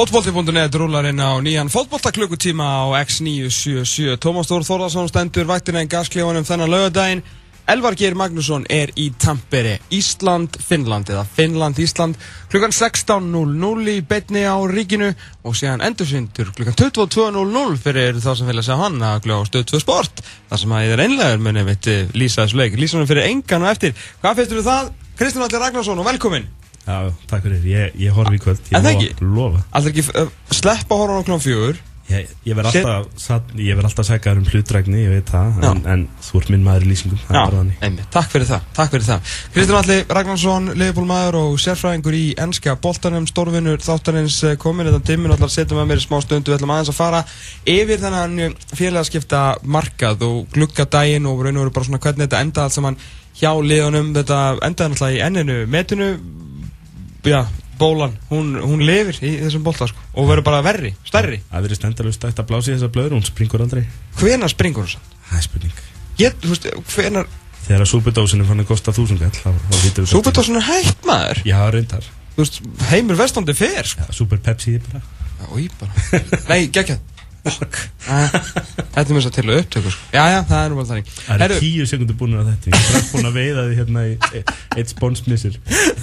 Fótbolti.net rúlar inn á nýjan fótboltaklukkutíma á X977. Tómas Þór Þórðarsson stendur vaktina en gasklefanum þennan lögadaginn. Elvar Geir Magnússon er í Tampere, Ísland, Finnland eða Finnland, Ísland klukkan 16.00 í betni á ríkinu og séðan endursindur klukkan 22.00 fyrir þá sem vilja segja hann að gljóða á stöð 2 sport þar sem að ég er einlegar muni veit lýsa þessu leik. Lýsa hann fyrir engan og eftir. Hvað finnst þú það? Kristján Allir Ragnarsson og velkomin. Já, takk fyrir, ég, ég horfi í kvöld, En það ég ekki? lofa Alltaf ekki uh, sleppa að horfa á klón fjögur. Ég, ég verð Set- alltaf, satt- ég verð alltaf sækjaður um hlutrækni, ég veit það, en, Já. en þú ert minn maður í lýsingum, það er bara þannig. einmitt, takk fyrir það, takk fyrir það Kristján Alli Ragnarsson, leifbólmaður og sérfræðingur í ennska boltanum stórvinnur þáttanins eh, komin þetta dimmun allar setjum að mér í smá stundu við ætlum aðeins að fara yfir þennan félagskipta markað og glugga daginn og raun og veru bara svona hvernig þetta enda allt saman hjá liðunum þetta endaði náttúrulega í enninu metinu já, bólan, hún, hún lifir í þessum bolta sko, og verður bara verri, stærri Það verið stendalust að blási þessa blöður, hún springur aldrei. hvenar springur hún sann? Það er spurning. Ég, þú veist, hvenar Þegar að súpudósinu fann að kosta Súpertósun er hægt maður Já, reyndar. Þú veist, heimur vestandi fer sko. Já, Súper Pepsi bara. Já, ég bara Nei, geggjað Þetta er mér svo til að upptöku sko. Já, já, það er nú bara þannig Það eru tíu sekundur búin að þetta. Ég er strax búin að veiða því hérna í e- eitt spónsmissir.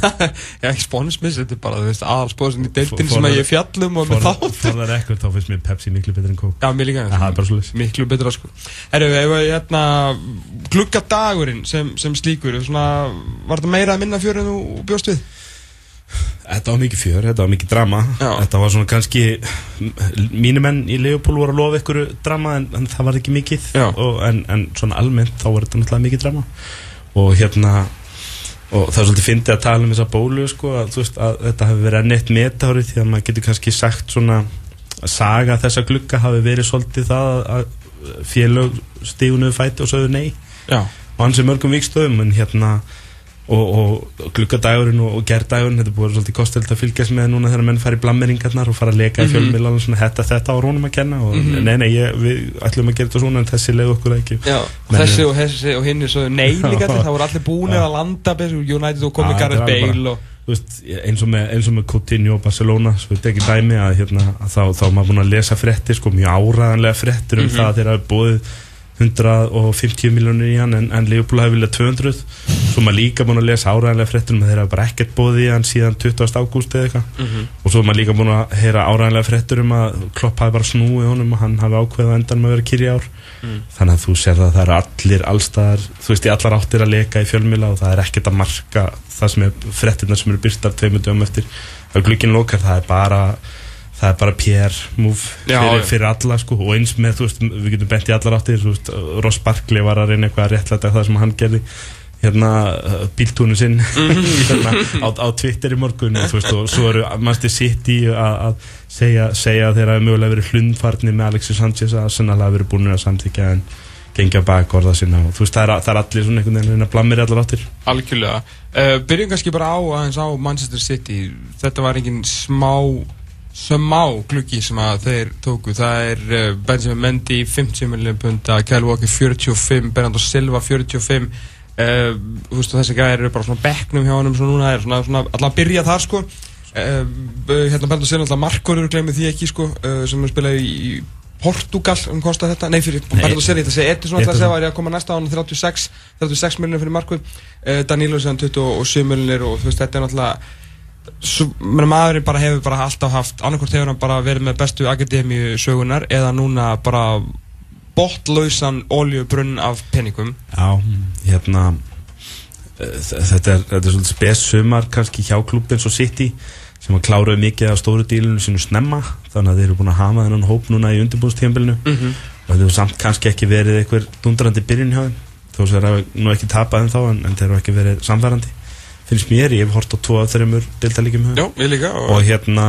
Já, ekki spónismiss Þetta er bara, þú veist, aðalspóðsinn í deildin For- sem að for- ég fjallum og með þáttum Forðar ekkert, þá finnst mér Pepsi miklu betur en kók. Já, mér líka Það er bara svolítið. Miklu betra sko Herru, ef við hérna Glugga dagurinn sem, sem slíkur svona, Var þetta meira að minna fjör en þú bjóst við? Þetta var mikið fjör, þetta var mikið drama. Já. Þetta var svona kannski Mínu menn í Leopold voru að lofa ykkur drama en, en það var ekki mikið. Og, en, en svona almennt þá var þetta náttúrulega mikið drama. Og hérna Og það er svolítið fyndið að tala um þessa bólu sko, að, veist, að þetta hefur verið neitt metári því að maður getur kannski sagt svona að saga þessa glugga hafi verið svolítið það að- að félög stígunuðu fæti og sögðu nei. Já. Og hans er mörgum vikstöðum en hérna og, og, og glukkadagurinn og, og gerdagurinn þetta er búið svolítið kostelt að fylgjast með núna þegar menn fara í blammeringarnar og fara að leka í fjölmiðlan svona þetta, þetta á rónum að kenna og nei, nei, ég, við ætlum að gera þetta svona en þessi leið okkur það ekki. Já, Men- þessi og þessi og hinn er svo nei líka til það voru allir búinir Já. að landa United og komið Gareth er Bale og veist, eins og með, eins og með Coutinho og Barcelona svo þetta ekki dæmi að, hérna, að þá, þá er maður búin að lesa frettir, sko, mjög áræðanlega frettir um það að þeir hafi búið 150 miljónir í hann en, en Leopold hafi viljað 200 svo maður líka búin að lesa áræðanlega frettir um að þeir hafi bara ekkert búið í hann síðan 20. ágúst eða eitthvað. Og svo maður líka búin að heyra áræðanlega frettir um að Klopp hafi bara snúið honum og hann hafi ákveðið endan með að vera kýri ár. Þannig að þú sér það að það eru allir allstaðar, þú veist, í allar áttir að leka í fjölmila og það er ekkert að marka það sem er frettirna sem eru byrtar tveimur dögum eftir það er bara það er bara PR move Já, fyrir, fyrir alla sko. Og eins með, þú veist, við getum bent í allar áttir þú veist, Ross Barkley var að reyna eitthvað að réttlæta það sem hann gerði. Hérna uh, bíltúnu sinn. Hérna, á, á Twitter í morgun og, þú veist, og svo eru Master City að, að segja, segja að þeir hafi mögulega verið hlundfarnir með Alexis Sanchez að sannlega verið búin að samþykja en gengja bak orða sinna og þú veist það er, það er allir svona einhvern veginn að blammir allar áttir. Algjörlega. Uh, Byrjum kannski bara á aðeins á Manchester City. Þetta var engin smá smá gluggi sem að þeir tóku. Það er uh, Benjamin Mendy 50 miljonum punta, Kyle Walker 45 Bernardo Silva 45 uh, þú veist þessi gæðir eru bara svona bekknum hjá honum svona núna er svona, svona allan að byrja þar sko. Uh, hérna Bernardo Silva alltaf markur eru glemir því ekki sko uh, sem er spilað í, í Portugal um kosta þetta, nei fyrir Bernardo Silva þetta segi Edison alltaf segja var að koma næsta á hann 36 36 miljonir fyrir markur Danilo séðan 27 miljonir og þú veist þetta er náttúrulega maðurinn bara hefur bara alltaf haft annarkort hefur hann bara verið með bestu akademíu sögunar eða núna bara botlausan oljubrunn af peningum. Já, hérna eh, þetta er, þetta er svolítið spes sumar kannski hjá klubbin svo City sem að kláraði mikið af stóru dílunum sinu snemma þannig að þeir eru búin að hafa þennan hóp núna í undirbúðstíðanbylnu mm -hmm. og þetta hefur samt kannski ekki verið einhver dundrandi byrjun hjá þeim þó sem þeir hafa nú ekki tapað þeim þá en, en þeir hafa ekki verið samfærandi finnst mér, ég hef hort á tvo af þeirrimur líka og, og hérna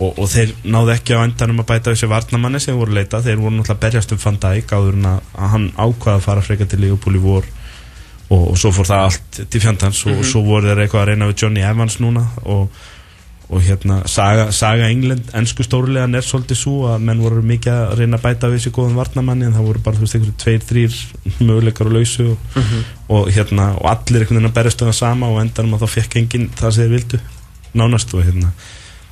og, og þeir náðu ekki á endanum að bæta þessi varnamanni sem voru leita þeir voru náttúrulega berjast um Van Dijk áður en að, hann ákvaða að fara freka til Liverpool í vor. Og, og svo fór það allt til fjandans og svo voru þeir eitthvað að reyna við Johnny Evans núna. Og, og hérna saga, saga England, ennsku stórlegan er svolítið svo að menn voru mikið að reyna að bæta við þessi góðum varnamanni en það voru bara þú veist einhverju tveir, þrýr möguleikar og lausu og, og hérna og allir einhvern veginn að berjast um það sama og á endanum að þá fekk enginn það sem þeir vildu. Nánast og hérna.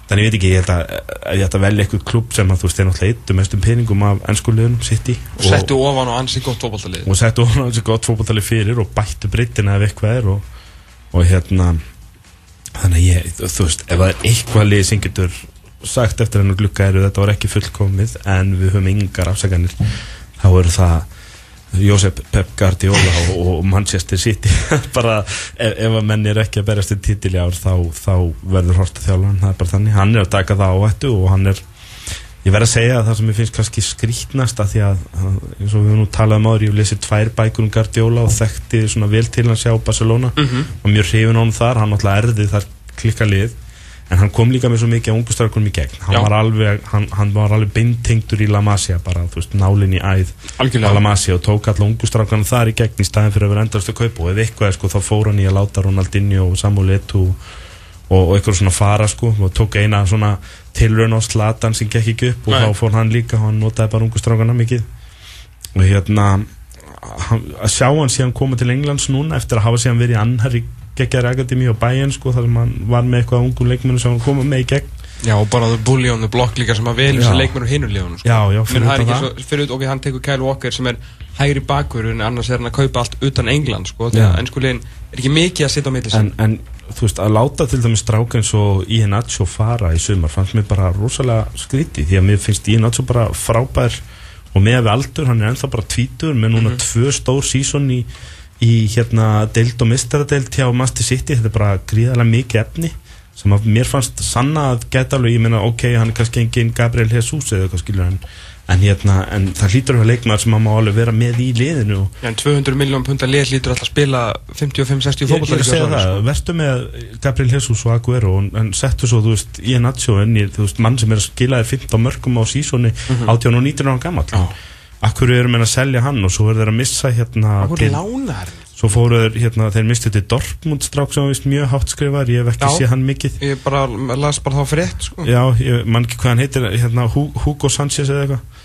Þannig ég veit ekki, ég að ég ætti að velja eitthvað klubb sem að þú veist, þeir náttúrulega eittu mestum peningum af ennskulegunum sitt í og settu ofan og ansi gott fókbaltalið og settu ofan og ansi gott fókbaltalið fyrir og bættu breytina ef eitthvað er og, og hérna þannig ég, þú veist, ef það er eitthvað lið sem getur sagt eftir hennar glukka eru þetta var ekki fullkomið en við höfum yngar afsaganir þá eru það Jósef Pep Guardiola og, Manchester City. Bara ef, ef að menn er ekki að berast í títil í ár þá, þá verður Horta þjálfan það er bara þannig, hann er að taka það áhættu og hann er, ég verð að segja að það sem ég finnst kannski skrítnast að því að eins og við höfum nú talað um áður, ég lesið tvær bækur um Guardiola og þekkti svona vel til hans hjá Barcelona mm -hmm. og mjög hrifin honum þar, hann alltaf erði þar klikka lið en hann kom líka með svo mikið ungustrækunum í gegn hann var, alveg, hann, hann var alveg beintengtur í La Masia bara, þú veist, nálinn í æð Algjörlega. La Masia og tók alla ungustrækunum þar í gegn í staðin fyrir að vera endast að kaupa og ef eitthvað sko, þá fór hann í að láta Ronaldinho og Samuel Eto'o og, og eitthvað svona fara sko. Og tók eina svona tilraun á slatan sem gekk ekki upp og Nei. þá fór hann líka hann notaði bara ungustrækunum mikið. Og hérna hann, að sjá hann síðan koma til Englands núna eftir að hafa síðan verið annar í geggjar akademi og bæinn sko þar sem hann var með eitthvað ungum leikmennu sem hann koma með í gegn Já og bara það bulli on the block líka sem að vel þessi leikmennu hinulegunum sko. Já, já, fyrir það. svo, fyrir, ok, hann tekur Kyle Walker sem er hægri bakur en annars er hann að kaupa allt utan England sko því að ennskulegin er ekki mikið að sitja á mitt en, en þú veist að láta til dæmis strákinn svo Ian Nacho fara í sumar fannst mér bara rosalega skríti því að mér finnst Ian Nacho bara frábær og með við aldur, hann er ennþá bara tvítur með núna mm -hmm. tvö stór sísón í í hérna deild og mistaradeild hjá Master City, þetta er bara gríðarlega mikið efni sem að mér fannst sanna að geta alveg, ég meina ok, hann er kannski engin Gabriel Jesus eða eitthvað skilur en, en hérna, en það hlýtur að leikmaður sem að má alveg vera með í liðinu Já, en 200 miljón punta lið hlýtur alltaf að spila 55-60 fólkvall Ég er að segja það, sko. verðstu með Gabriel Jesus og Aguero en settu svo, þú veist, í en þú veist, mann sem er að skila þér 15 mörgum á sísóni mm -hmm. 18 og 19 ára gammal Akkur eru meina að selja hann og svo er þeir að missa hérna Akkur lánar Svo fóruður hérna, þeir mistið til Dortmund strák sem var mjög hátt skrifar, ég hef ekki séð hann mikið. Ég bara, las bara þá frétt sko. Já, ég man ekki hvað hann heitir hérna, Hugo Sanchez eða eitthvað.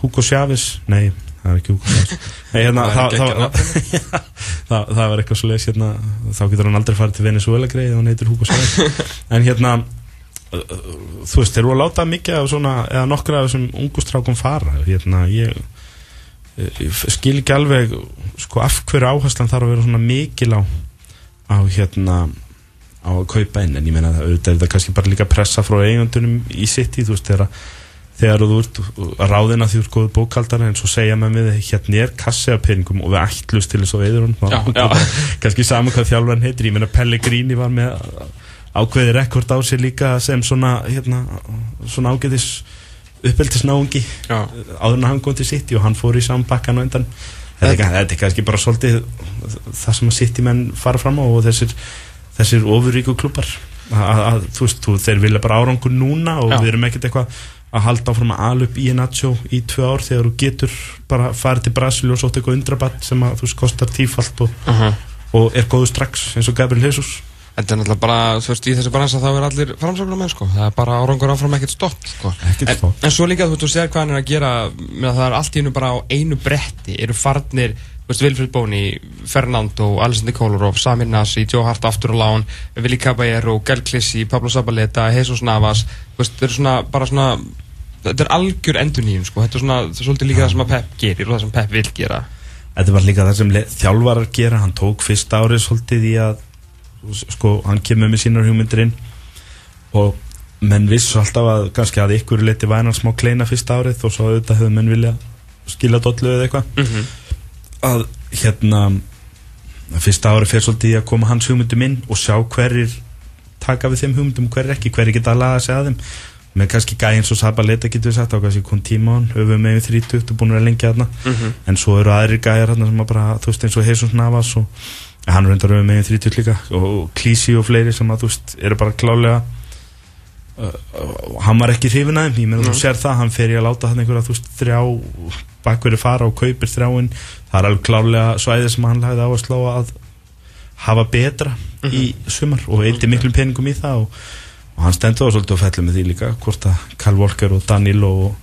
Hugo Chávez, nei, það er ekki Hugo Chávez Nei, hérna, það, það, það, það var eitthvað svo leiðis hérna, þá getur hann aldrei farið til Venezuela greið og hann heitir Hugo Chávez En hérna þú veist, þeir eru að láta mikið af svona, eða nokkru af þessum ungustrákum fara hérna, ég skil ekki alveg sko af hverju áherslan þarf að vera svona mikil á á hérna á að kaupa inn, en ég meina það er það kannski bara líka pressa frá eigundunum í sitt í, þú veist, þegar þegar þú ert að ráðina því þú ert góð bókaldar en svo segja með mig hérna er kassi af peningum og við ætlust til þess að veiður hún kannski saman hvað þjálfan heitir, ég meina Pellegrini var með ákveði rekord á sig líka sem svona, hérna, svona ágæðis uppeldisnáungi áður en hann kom til City og hann fór í sambakkan og endan þetta er kannski bara svolítið það sem að City menn fara fram á og þessir, þessir ofuríku klubbar að, þú veist, þú, þeir vilja bara árangur núna og Já. við erum ekkert eitthvað að halda áfram að ala upp í Nacho í tvö ár þegar þú getur bara farið til Brasil og sótt eitthvað undrabatt sem að þú veist kostar tífalt og, uh -huh. og er góðu strax eins og Gabriel Jesus Þetta er náttúrulega bara, þú veist, í þessu bransa þá er allir framsögnar með, sko. Það er bara árangur áfram ekkert stopp, sko. Ekkert stopp. En, en svo líka, þú veist, þú sér hvað hann er að gera, með að það er allt í hennu bara á einu bretti, eru farnir, þú veist, Vilfrid Bóni, Fernando, Alessandri Kolarov, Samir Nasi, Joe Hart aftur á lán, Vili Caballero, Gel Klissi, Pablo Zabaleta, Jesus Navas, þú veist, þetta er svona, bara svona, þetta er algjör enduníum, sko. Þetta er svona, það er svolítið líka það sem að Pep gerir og það sem Pep vil gera. Þetta var líka það sem þjálfarar gera, hann tók fyrst árið svolítið í að sko, hann kemur með sínar hugmyndir inn og menn vissu alltaf að kannski að ykkur leti væna smá kleina fyrsta árið og svo auðvitað hefur menn vilja skilja dollu eða eitthvað mm -hmm. að hérna fyrsta árið fyrir svolítið að koma hans hugmyndum inn og sjá hverjir taka við þeim hugmyndum og hverjir ekki, hverjir geta að laga sig að þeim með kannski gæði eins og Sabaleta getur við sagt á kannski kom tíma hann, höfum með við 30 og búin að vera lengi aðna mm -hmm. en svo eru aðri gæðir aðna sem að bara, þú veist eins og Heysons Navas og hann hundar með meginn 30 líka. Og Klísi og fleiri sem að þú veist eru bara klálega uh, hann var ekki hrifin aðeim ég meina mm. þú sér það, hann fer í að láta hann einhverja þú veist þrjá bakverði fara og kaupir þrjáinn, það er alveg klálega svæðið sem hann lagði á að slá að hafa betra mm -hmm. í sumar og eitthvað miklum peningum í það. Og, og hann stendur á svolítið og fellur með því líka hvort að Karl Volker og Danil og,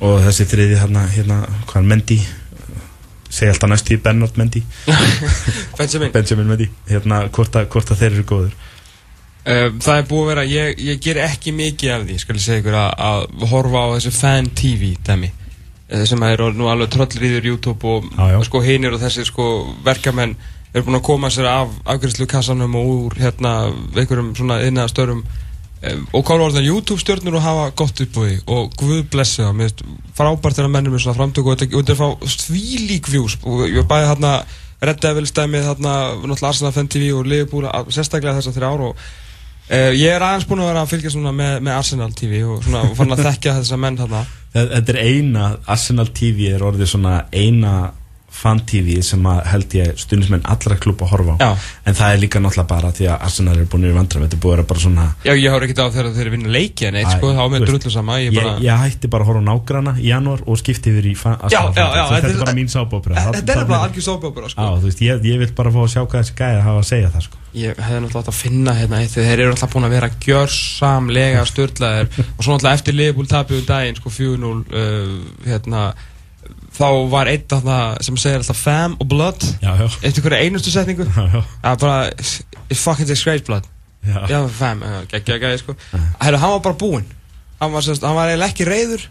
og þessi þriði hérna, hérna hvað er Mendi segja alltaf næst í Bernard Mendy. Benjamin. Benjamin Mendy. Hérna, hvort, að, hvort að þeir eru góður Um, það er búið að vera, ég, ég ger ekki mikið af því, skal ég segja ykkur, að, að horfa á þessu fan TV dæmi eh, sem er nú alveg tröllriður YouTube og Já, já. sko hinir og þessi sko verkamenn eru búin að koma sér af afgjörslu kassanum og úr hérna einhverjum svona innan um, og koma orðan YouTube stjórnur og hafa gott uppbúi og guð blessi það, finnst frábært þegar mennum er svona framtöku og þetta er fá þvílík views. Og ég bæði hérna Red Devils dæmið þarna náttúrulega Arsenal Fan TV og Liverpool sérstaklega þessar þrjá ár og Uh, ég er aðeins búinn að vera að fylgja svona með, með Arsenal TV og svona fann að þekkja þessa menn þarna. Þetta er eina, Arsenal TV er orðið svona eina fan TV sem að held ég stundismenn allra klúpa horfa á. Já. en það er líka náttúrulega bara því að Arsenal er búin í vandræðum, þetta búin að vera bara svona Já, ég horf ekkert á þegar þeir vinna leiki en eitt sko, þá með drullu sama Ég ég, bara, ég hætti bara að horfa á nágrana í janúar og skipti yfir í Arsenal þetta er- bara mín sábópera. þetta er bara algjör sóbjópura Já, sko ég, ég vil bara fá að sjá hvað þessi gæði hafa að segja það sko. Ég hefði náttúrulega átt að finna hérna eitt þeir eru alltaf búin að vera gjörsamlega störtlaðir og svo náttúrulega eftir Liverpool tapið um daginn sko 4-0 uh, hérna þá var einn þarna sem segir alltaf fam og blood. Já, já, eftir hverja einustu setningu. Já, bara it's fucking disgrace blood. Já. Fam, geggja gæði sko. Herru, hann var bara búinn. Hann var, semst, hann var eiginlega ekki reyður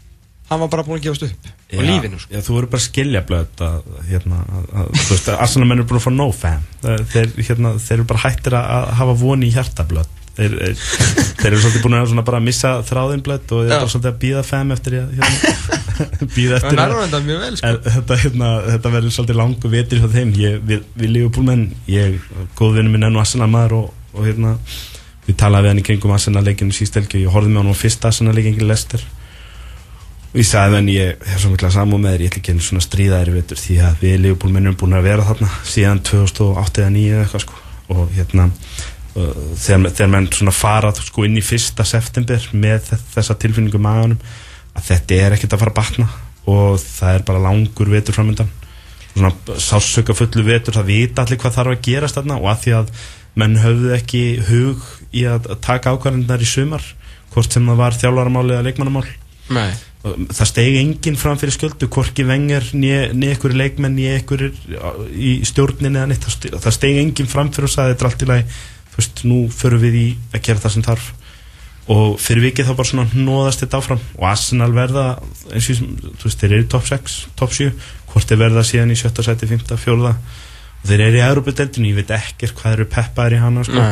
Hann var bara búinn að gefast upp Og lífinu sko. Já, þú verður bara skilja blöð að, hérna, að, þú veist, að Arsenal menn eru búin að fá no fan þeir, hérna, þeir eru bara hættir að hafa voni í hjarta blöð þeir, þeir, þeir eru svolítið búin að bara missa þráðin blöð og þeir eru svolítið að býða fan eftir að hérna, býða eftir er að mjög vel sko. En þetta, hérna, þetta verður svolítið langu vitur hjá þeim. Ég, við, við Liverpoolmenn ég, góðvinni minn enn og Arsenal maður og, og hérna, við talaði við hann í kringum Arsenal leikinu sístelgi og ég horfði með hann á fyrsta Arsenal leikinu Lester og ég sagði hann ég er svo mikla samúð með þér, ég ætla ekki einu svona stríðaðir vitur því að við Liverpoolmenn erum búin að vera þarna síðan 2008 eða 2009 eða eitthvað sko. Og hérna þegar, þegar menn svona fara sko inn í fyrsta september með þe- þessa tilfinningu í maganum að þetta er ekkert að fara að batna og það er bara langur vetur framöndan svona sásöka fullu vetur það vita allir hvað þarf að gerast þarna og að því að menn höfðu ekki hug í að taka ákvarðinnar í sumar hvort sem það var þjálfaramál eða leikmannamál. Nei. Það stegi enginn fram fyrir sköldu hvorki vengar niður ykkur leikmenn niður ykkur í stjórnin eða neitt. Það stegi enginn fram fyrir og sagði þetta er allt í lagi þú veist, nú förum við í að gera það sem þarf og fyrir vikið þá bara svona nóðast þetta áfram og Arsenal verða eins og þú veist, þeir eru top 6, top 7 hvort þeir verða síðan í 7. seti, 5. 4. og þeir eru í Európa-deltinu, ég veit ekkert hvað eru peppaðir í hana sko.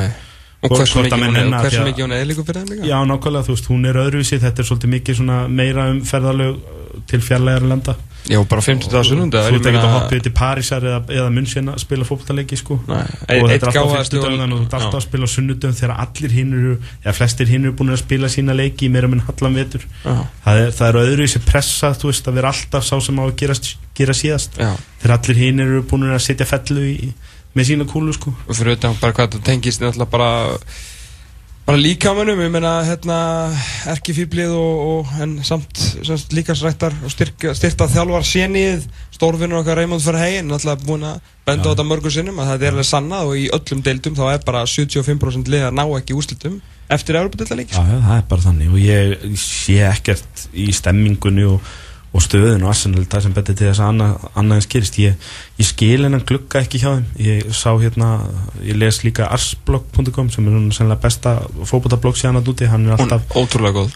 Og hversu mikið hún er, er eðliku fyrir þeim líka Já, nákvæmlega, þú veist, hún er öðruvísi þetta er svolítið mikið svona meira um ferðalög uh, til fjarlægar landa Já, bara 50 dagar sunnunda Þú ert ekki að hoppa til Parísar eða, eða München að spila fótballleiki sko. Og þetta er alltaf gáfaðasti og- fyrstudöfum og þú ert alltaf að spila á sunnudöfum þegar allir hinn eru, eða flestir hinn eru búin að spila sína leiki í meira minn hallan vetur. Það er, það er öðruvísi pressa þú veist að vera alltaf sá sem á að gera, gera síðast. Já. Þegar allir hinn eru búin að setja fellu í, með sína kúlu sko. og fyrir utan bara hvað það tengist náttúrulega bara bara líkamannum, ég meina hérna erkifýblið og, og en samt, samt líkansrættar og styrka, styrta þjálfar sénið stórfinnur okkar Raymond Verheyen náttúrulega búin að benda á þetta mörgur sinnum að þetta er alveg sannað og í öllum deildum þá er bara 75% liða ná ekki úrslitum eftir Európa-deildaleiki Já, já, það er bara þannig og ég sé ekkert í stemmingunni og, og stöðun og Arsenal það sem betur til þess að annað, annað en skýrist ég, ég skil hennan glugga ekki hjá þeim. Ég sá hérna, ég les líka arsblog.com sem er núna sennilega besta fókbótablogg síðan að núti, hann er alltaf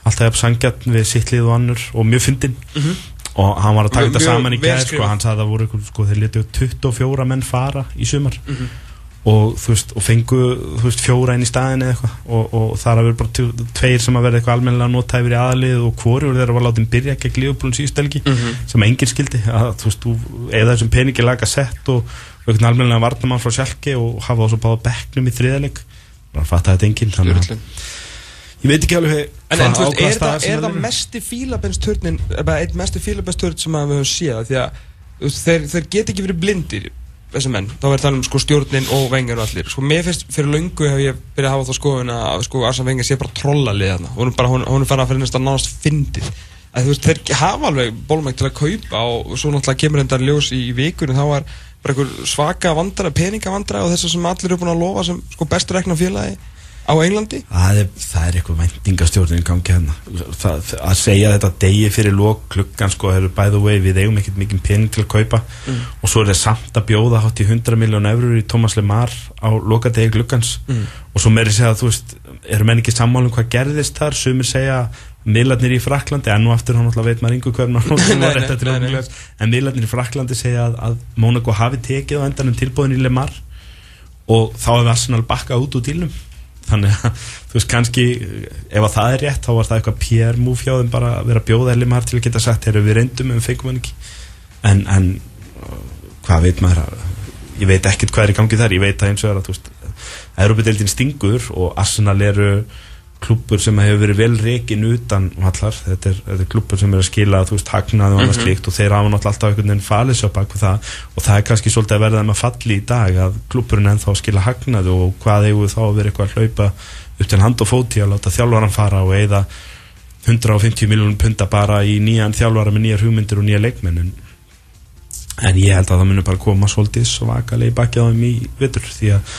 alltaf jafn sangjart við sitt lið og annur og mjög fyndinn Mhm. og hann var að taka þetta saman í gæð sko, hann sagði að það voru sko, þeir letu 24 menn fara í sumar. Mhm. Og þú veist, og fengu þú veist, fjóra inn í staðin eða eitthvað. Og, og það er að vera bara tve- tveir sem að vera eitthvað almennilega notæfur í aðlið og hvorur þeirra var látið byrja gegn Liverpool síðustelgi Mhm. sem enginn skildi. Að þú veist, þú eða þessum peningi laga sett og, og einhvern almennilega varnamann frá sjálki og hafa þá svo báða bekknum í þriðaleg þannig að fatta þetta enginn þannig að ég veit ekki alveg En, en þú veist, er það, er það eru. mesti fílabensturnin, eða eitt mesti fílabensturn sem að við höfum séð, því að þeir, þeir get ekki verið blindir, þessi menn, þá verður talað um sko stjórnin og vengar og allir, sko mér finnst fyrir löngu hef ég byrjað að hafa þá skoðun að sko Arsene Wenger sé bara trollalið þarna, hún er bara, hún, er farið að fyrir næsta nánast fyndið, að veist, þeir hafa alveg bólmægt til að kaupa og svo náttúrulega kemur endar ljós í vikunum, þá var bara einhver svaka vandara, peninga vandara og þess sem allir eru búin að lofa sem sko bestur rekna félagi á Englandi? Það er, það er eitthvað vendingastjórnum gangi hérna. Að segja þetta degi fyrir lók klukkan sko by the way við eigum ekkert mikið pening til að kaupa. Mm. og svo er það samt að bjóða hátt í 100 miljón eurur í Thomas Lemar á lokadegi klukkans mm. og svo meiri segja að þú veist eru menn ekki sammálum hvað gerðist þar? Sumir segja miðlarnir í Fraklandi enn og aftur hann alltaf veit maður yngur hvernig en miðlarnir í Fraklandi segja að, að Monaco hafi tekið á endanum tilbúðin í Lemar. Og þá hefur Arsenal bakkað út úr dílnum þannig að þú veist kannski ef að það er rétt þá var það eitthvað PR move hjá þeim bara að vera bjóða eða limar til að geta sagt þegar við reyndum en fengum hann ekki en, en hvað veit maður ég veit ekkert hvað er í gangi þar ég veit að eins og það er að Európa-deildin stingur og Arsenal eru klubur sem hefur verið vel reikin utan vallar, þetta er, er klubur sem er að skila þú veist, hagnaði og annað -hmm. slíkt og þeir hafa náttúrulega alltaf einhvern veginn falið svo bak það. Og það er kannski svolítið að verða þeim að falli í dag að kluburinn ennþá skila hagnaði og hvað eigum þá vera eitthvað að hlaupa upp til hand og fóti að láta þjálfvaran fara og eigða 150 miljónum punta bara í nýjan þjálfvara með nýjar hugmyndir og nýja leikmenn. En, ég held að það munir bara koma svolítið svakalega í þeim í vittur því að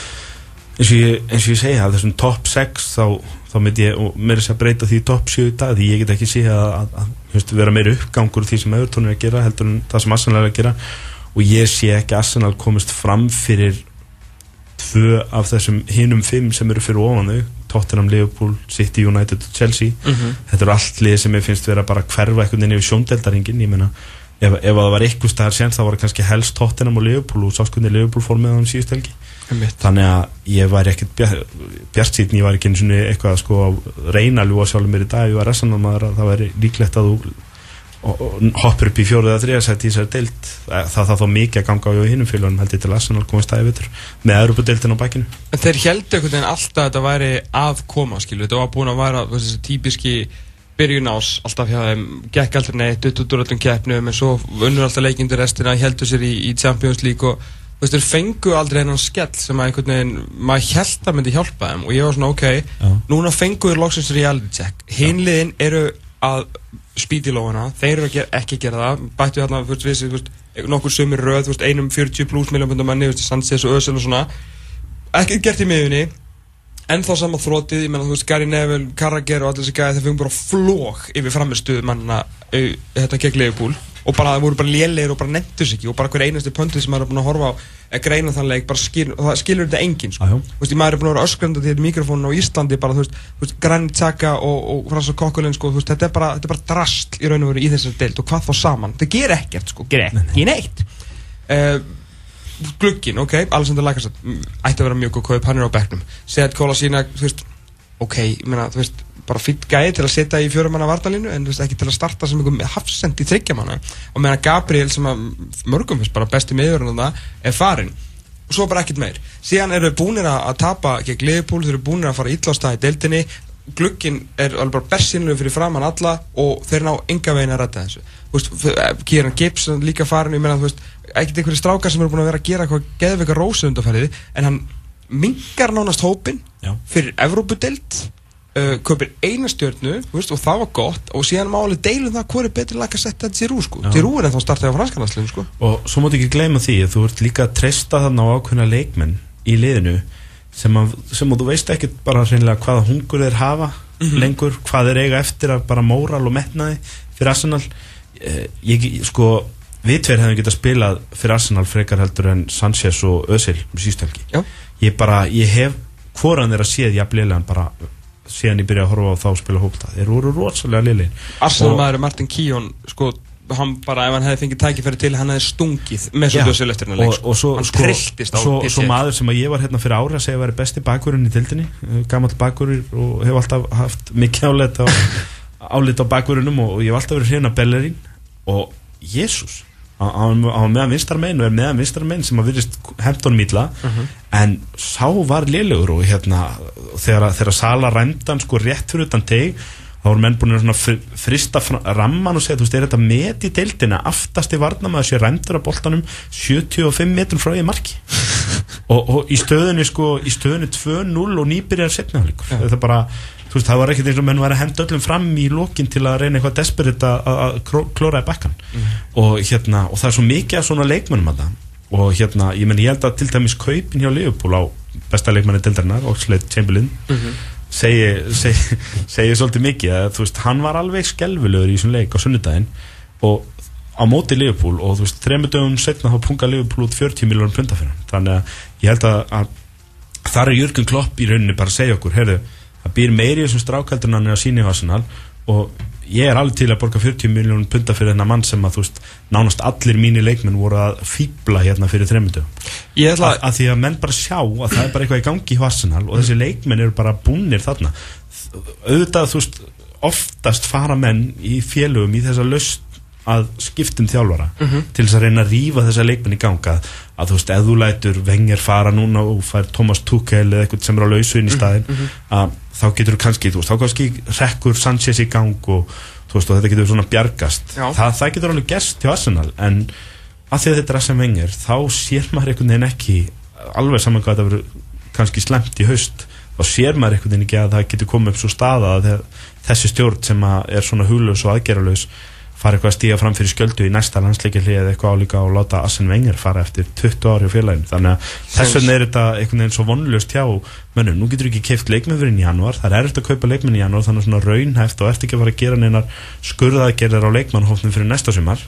eins og ég, eins og ég segja að þessum top 6 þá þá myndi ég, og mér er þess að breyta því top 7 í dag, því ég get ekki sé að, að, að vera meira uppgangur því sem Evertón er að gera heldur en það sem Arsenal er að gera og ég sé ekki Arsenal komist fram fyrir tvö af þessum hinum fimm sem eru fyrir ofanu Tottenham, Liverpool, City, United og Chelsea mm -hmm. þetta eru allt lið sem ég finnst vera bara hverfa einhvern veginn yfir sjóndeldaringin ég meina, ef, ef það var eitthvað staðar sen þá var það kannski helst Tottenham og Liverpool og sáskunni Liverpool fór með um síðust helgi. Þannig að ég var ekkert bjart síðan, ég var ekki eins og eitthvað sko að reyna að ljúa sjálfur mér í dag. Ég var resanamaður að það væri líklegt að þú hoppur upp í fjóruð eða þriðarsætt í þessari deilt það það þá mikið að ganga á hinnum fylgjónum held ég til Arsenal komast það yfir með Európa-deiltin á bækinu En þeir heldur einhvern veginn alltaf að þetta væri að koma skilu, þetta var búin að vera þessi típiski byrjun ás alltaf hjá þeim, gekk alltaf neitt, ut út úr öllum keppnum en svo unnur alltaf leikindur restina, heldur sér í, í Champions League og þú veist, þeir fengu aldrei hennan skell sem að einhvern veginn, maður held að myndi hjálpa þeim og ég var svona, ok, Já. núna fengu þeir loksins reality check, hinliðin eru að spýti lóðana þeir eru gera, ekki að gera það bættu hérna, þú veist, við, nokkur sumir röð einum 40 pluss miljónbundar manni Sanchez og Özil og svona. Ekki gert í miðunni en þá saman þrótið, ég menna, þú veist, Gary Neville Carragher og allir þessi gæði, þeir fengum bara flók yfir framistuðu mannina þetta gegn Leifbúl og bara það voru bara lélegir og bara nefndu sig ekki. Og bara hver einastu pöntið sem maður er búin að horfa á að greina þannleik, bara skil, það skilur þetta enginn sko. þú veist, maður er búin að vera öskranda til mikrofónu á Íslandi bara, þú veist, Granit Xhaka og, og Frans og Kokkulin sko, þetta, er bara, þetta er bara drast í raun og veru í þessari deilt og hvað þá saman, þetta ger ekkert sko, ger ekki neitt. Uh, Glukkin, ok, Alexander Lakarsson ætti að vera mjög góð kaup, hann er á begnum Sead Kóla sína, þú veist, ok, ég meina, þú veist bara fýtt gæði til að setja í fjörumanna vartalínu en veist, ekki til að starta sem einhver hafsend í þryggjamanna og meðan Gabriel sem að mörgum finnst bara besti meður en það er farin og svo bara ekkert meir. Síðan eru búinir að tapa gegn Leopold, eru búinir að fara íllástan í deildinni glukkin er alveg bara bestinlega fyrir framann alla og þeir ná enga veginn að rætta þessu Kieran Gibbs líka farin, ég meina þú veist ekkert einhverju strákar sem eru búin að vera að gera eitthvað geðveika rósa undarfæriði en hann mingar nánast hópin Já. fyrir Evrópudelt Uh, kaupir eina stjórnu veist, og það var gott og síðan máli deilum það hvað er betur lag að setja þetta Giroud sko. Giroud er ennþá startið á franskanarslinu sko. og svo móti ekki gleyma því þú ert líka að treysta þarna á ákveðna leikmenn í liðinu sem að, sem að þú veist ekki bara reynilega hvaða hungur þeir hafa mm -hmm. lengur, hvað þeir eiga eftir að bara móral og metnaði fyrir Arsenal. Eh, ég, sko við tveir hefum getað spilað fyrir Arsenal frekar heldur en Sanchez og Özil um sístelgi ég bara, ég hef hvoran þeirra séð jafnlega bara síðan ég byrjaði að horfa á þá spila hópta. Þeir voru rosalega lili Arsenal maður Martin Kíón sko, hann bara ef hann hefði fengið tækifæri til hann hefði stungið með svo döðsel eftir hann leik og svo, hann sko, trilltist á svo, svo maður sem að ég var hérna fyrir ára að segja að vera besti bakverðin í tildinni eh, gammal bakverður og hef alltaf haft mikið álit á, álit á bakverðinum og, og ég hef alltaf verið hérna Bellerín og Jésús hann var meðan vinstarmein og er meðan vinstarmein sem að virðist hefðun mýla uh -huh. en sá var liðlegur og hérna þegar, þegar Sala ræmdan sko rétt fyrir utan teg þá voru menn búin að frista ramman og segja þú veist, er þetta met í deildina aftast í varnam að þessi ræmdur að boltanum 75 metrum frá því marki og, og í stöðunni sko í stöðunni 2-0 og nýbyrjar setnafleikur, ja. þetta bara þú veist, það var ekkert eins og menn var að henda öllum fram í lókin til að reyna eitthvað desperate að klóra í bakkan mm. og hérna, og það er svo mikið af svona leikmennum að það og hérna, ég menn, ég held að til dæmis kaupin hjá Liverpool á besta leikmanni dildarinnar, Oxlade Chamberlain mm -hmm. Segi, segi, segi svolítið mikið að þú veist, hann var alveg skelvilegur í þessum leik á sunnudaginn og á móti Liverpool og þú veist, þrejum dögum setna þá punga Liverpool út 40 miljónum punta fyrir hann þannig að ég held að, að þar er Jörgur Klopp í rauninni bara að segja okkur, heyrðu, það býr meiri þessum strákaldur hann er að sína í Arsenal og ég er alveg til að borga 40 miljónum punta fyrir þennan mann sem að veist nánast allir mínir leikmenn voru að fýbla hérna fyrir þremmundu ætla... að, að því að menn bara sjá að það er bara eitthvað í gangi í Arsenal og þessi leikmenn eru bara búnir þarna auðvitað þú veist oftast fara menn í félögum í þessa löst að skiptum þjálfara mm -hmm. til þess að reyna að rýfa þessa leikmenn í ganga að þú veist, ef þú lætur vengir fara núna og fær Thomas Tuchel eða eitthvað sem er á lausu inn í mhm, staðin mm -hmm. að þá getur kannski, þú veist, þá kannski rekkur Sanchez í gang og þú veist, og þetta getur svona bjargast. Þa, það getur alveg gerst til Arsenal en að því að þetta er sem vengir þá sér maður einhvern veginn ekki alveg saman hvað þetta verður kannski slemt í haust. Þá sér maður einhvern veginn ekki að það getur komið upp svo staða að þessi stjórn sem er svona huglaus og aðgerralaus fara eitthvað að stíga fram fyrir sköldu í næsta landsleikilli eða eitthvað álíka og láta Assen Wenger fara eftir 20 ári á félaginu. Þannig að þess vegna er þetta einhvern veginn svo vonlust hjá mönnum, nú getur ekki keift leikmennfurinn í januar, það er eftir að kaupa leikmenn í januar þannig að svona raunhæft og eftir ekki að fara að gera neinar skurðaðgerðar á leikmannhófnum fyrir næsta sumar.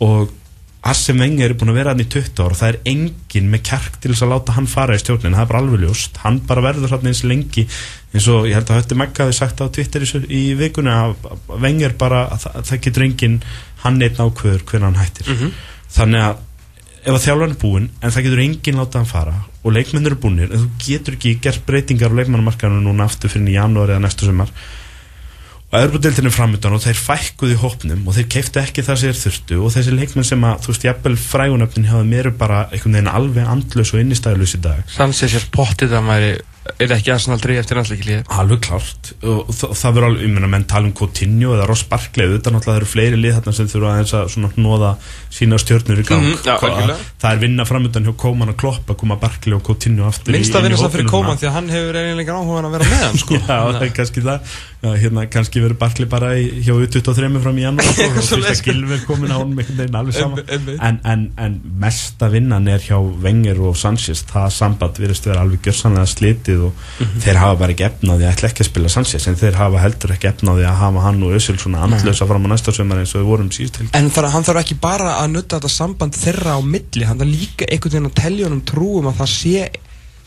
Og Arsene Wenger er búin að vera hann í 20 ár og það er enginn með kjark til þess að láta hann fara í stjórnin, það er bara alveg ljóst. Hann bara verður hann eins lengi eins og ég held að Hötti Megga hafi sagt á Twitter í vikunni að Wenger bara, það, það getur enginn hann einn ákveður hvernig hann hættir. Mm -hmm. þannig að ef að þjálfan er búin en það getur enginn láta hann fara og leikmennir er búinir en þú getur ekki gert breytingar á leikmannamarkaðinu núna aftur fyrir í janúari eða næstu sumar og Európa-deltin er framöndan og þeir fækkuði hópnum og þeir keiftu ekki það sem þeir þurftu og þessi leikmenn sem að, þú veist, jafnvel frægunöfnin hafa mér bara einhvern veginn alveg andlös og innistæðlös í dag. Sannsins er pottið að maður er ekki aðsannal dreyja eftir landsleikilíði Alveg klart og það, það verður alveg, ég menna, menn tala um Coutinho eða Ross Barkley, auðvitað náttúrulega það eru fleiri lið þarna sem þurfa aðeins að svona nóða sína stjórnur í gang. Mm -hmm, ja, það er vinna framöndan hjá Kóman og Klopp að koma Barkley og Coutinho aftur Minnst að vinna það fyrir Kóman því að hann hefur eiginlega áhuga að vera með hann sko. Já, það er kannski það. Já, hérna kannski verður Barkley bara í, hjá 23 fram í janúar og fyrst að Gilver komin á honum einhvern veginn alveg sama. En, en, en mesta vinnan er hjá Wenger og Sanchez. Það samband virðist vera alveg gjörsanlega slitið og mm -hmm. þeir hafa bara ekki efnaði að ætla ekki að spila Sanchez en þeir hafa heldur ekki efnaði að hafa hann og Össil svona andlösa fram á næsta sömur eins og við vorum síðust til. En þar, hann þarf ekki bara að nutta þetta samband þeirra á milli, hann þarf líka einhvern veginn að tellja honum trúum að það sé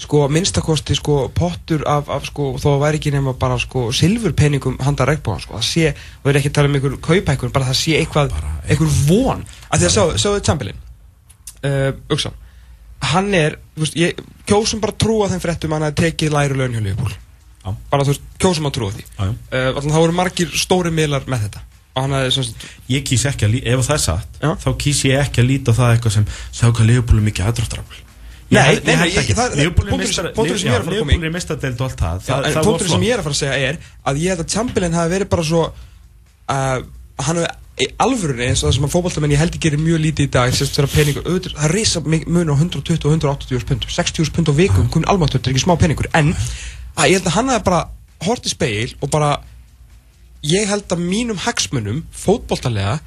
sko minnstakosti sko pottur af, af sko þó að væri ekki nema bara sko silfurpenningum handa regnbóðan sko það sé, við erum ekki að tala um einhver kaupækur bara það sé eitthvað, einhver von. Að því að sjá, sjáu þetta sambilin uh, Uxan, hann er veist, ég, kjósum bara trúa þeim fréttum hann að tekið læri laun hjá Leopold bara þú veist, kjósum að trúa því. Uh, þá voru margir stóri miðlar með þetta. Svona ég kýs ekki að, ef það er satt Já. þá kýs ég ekki að líta það eitthvað sem hvað Leopold er mikið aðdráttarafl. Nei, nei, nei, ég er að að mistadelt og allt það. Punktur sem ég er að fara að segja er að ég held að Chamberlain hafi verið bara svo uh, hann hefði í alvörunni eins og það sem að fókbaltamenn ég held ekki gerir mjög lítið í dag sérstaklega peningur, auðvitað, það reysa mun á 120 og 180 pund. 60 pund á vikum, komin almantöld, þetta er ekki smá peningur. En að ég held að hann hefði bara hort í speil og bara ég held að mínum hagsmunum fótballtalega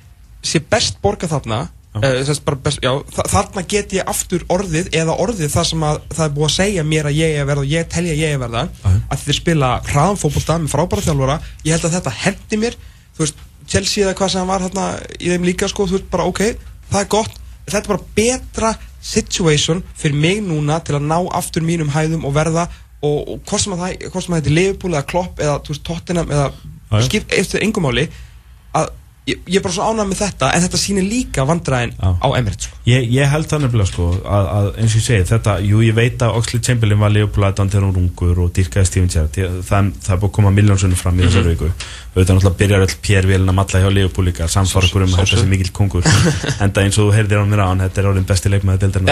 sé best borga þarna uh, best, já, þarna get ég aftur orðið eða orðið það sem að það er búið að segja mér að ég er verða og ég telja ég er verða að þið spila hraðan fótballta með frábæra þjálfura ég held að þetta hendi mér þú veist Chelsea eða hvað sem hann var hérna í þeim líka sko, þú veist bara ok, það er gott. Þetta er bara betra situation fyrir mig núna til að ná aftur mínum hæðum og verða og, og hvort sem að það heitir Liverpool eða Klopp eða veist Tottenham eða skipt eftir engumáli að Ég, ég er bara svo ánægð með þetta en þetta sýnir líka vandræðin á, á Emirates sko. ég, ég held það nefnilega sko að, að eins og ég segi þetta, jú ég veit að Oxley Chamberlain var leifbúlaðan þegar hún rungur og dýrkaði Steven Gerrard. Það, það er búin að koma miljónsunum fram í mm -hmm. þessar viku. Auðvitað náttúrulega byrjar all Pér-vélina matla hjá leifbúl líka, samfara okkur um að þetta sé mikil kongur. En það eins og þú heyrðir á mér á hann þetta er orðin besti leikmaði deildarinn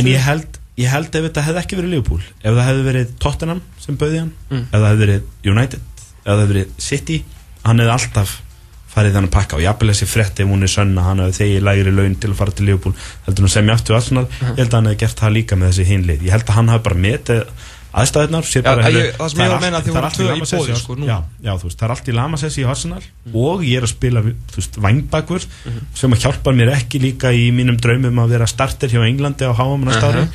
en ég held ég held ef þetta hefði ekki verið Liverpool ef það hefði verið Tottenham sem bauði hann mm. ef það hefði verið United ef það hefði verið City hann hefði alltaf farið þannig að pakka og jafnvel þessi frett ef hún er sönna hann hefði þegi lægri laun til að fara til Liverpool heldur hann sem ég aftur Arsenal uh -huh. ég held að hann hefði gert það líka með þessi hinlið ég held að hann hefði bara metið aðstæðunar ég, það sem ég var að menna að þið voru tvö í bóði sko, já, já, þú veist, það er allt í lamasessi í Arsenal mm. og ég er að spila vangbakur mm -hmm. sem að hjálpa mér ekki líka í mínum draumum að vera starter hjá Englandi á háamanna stári uh -huh.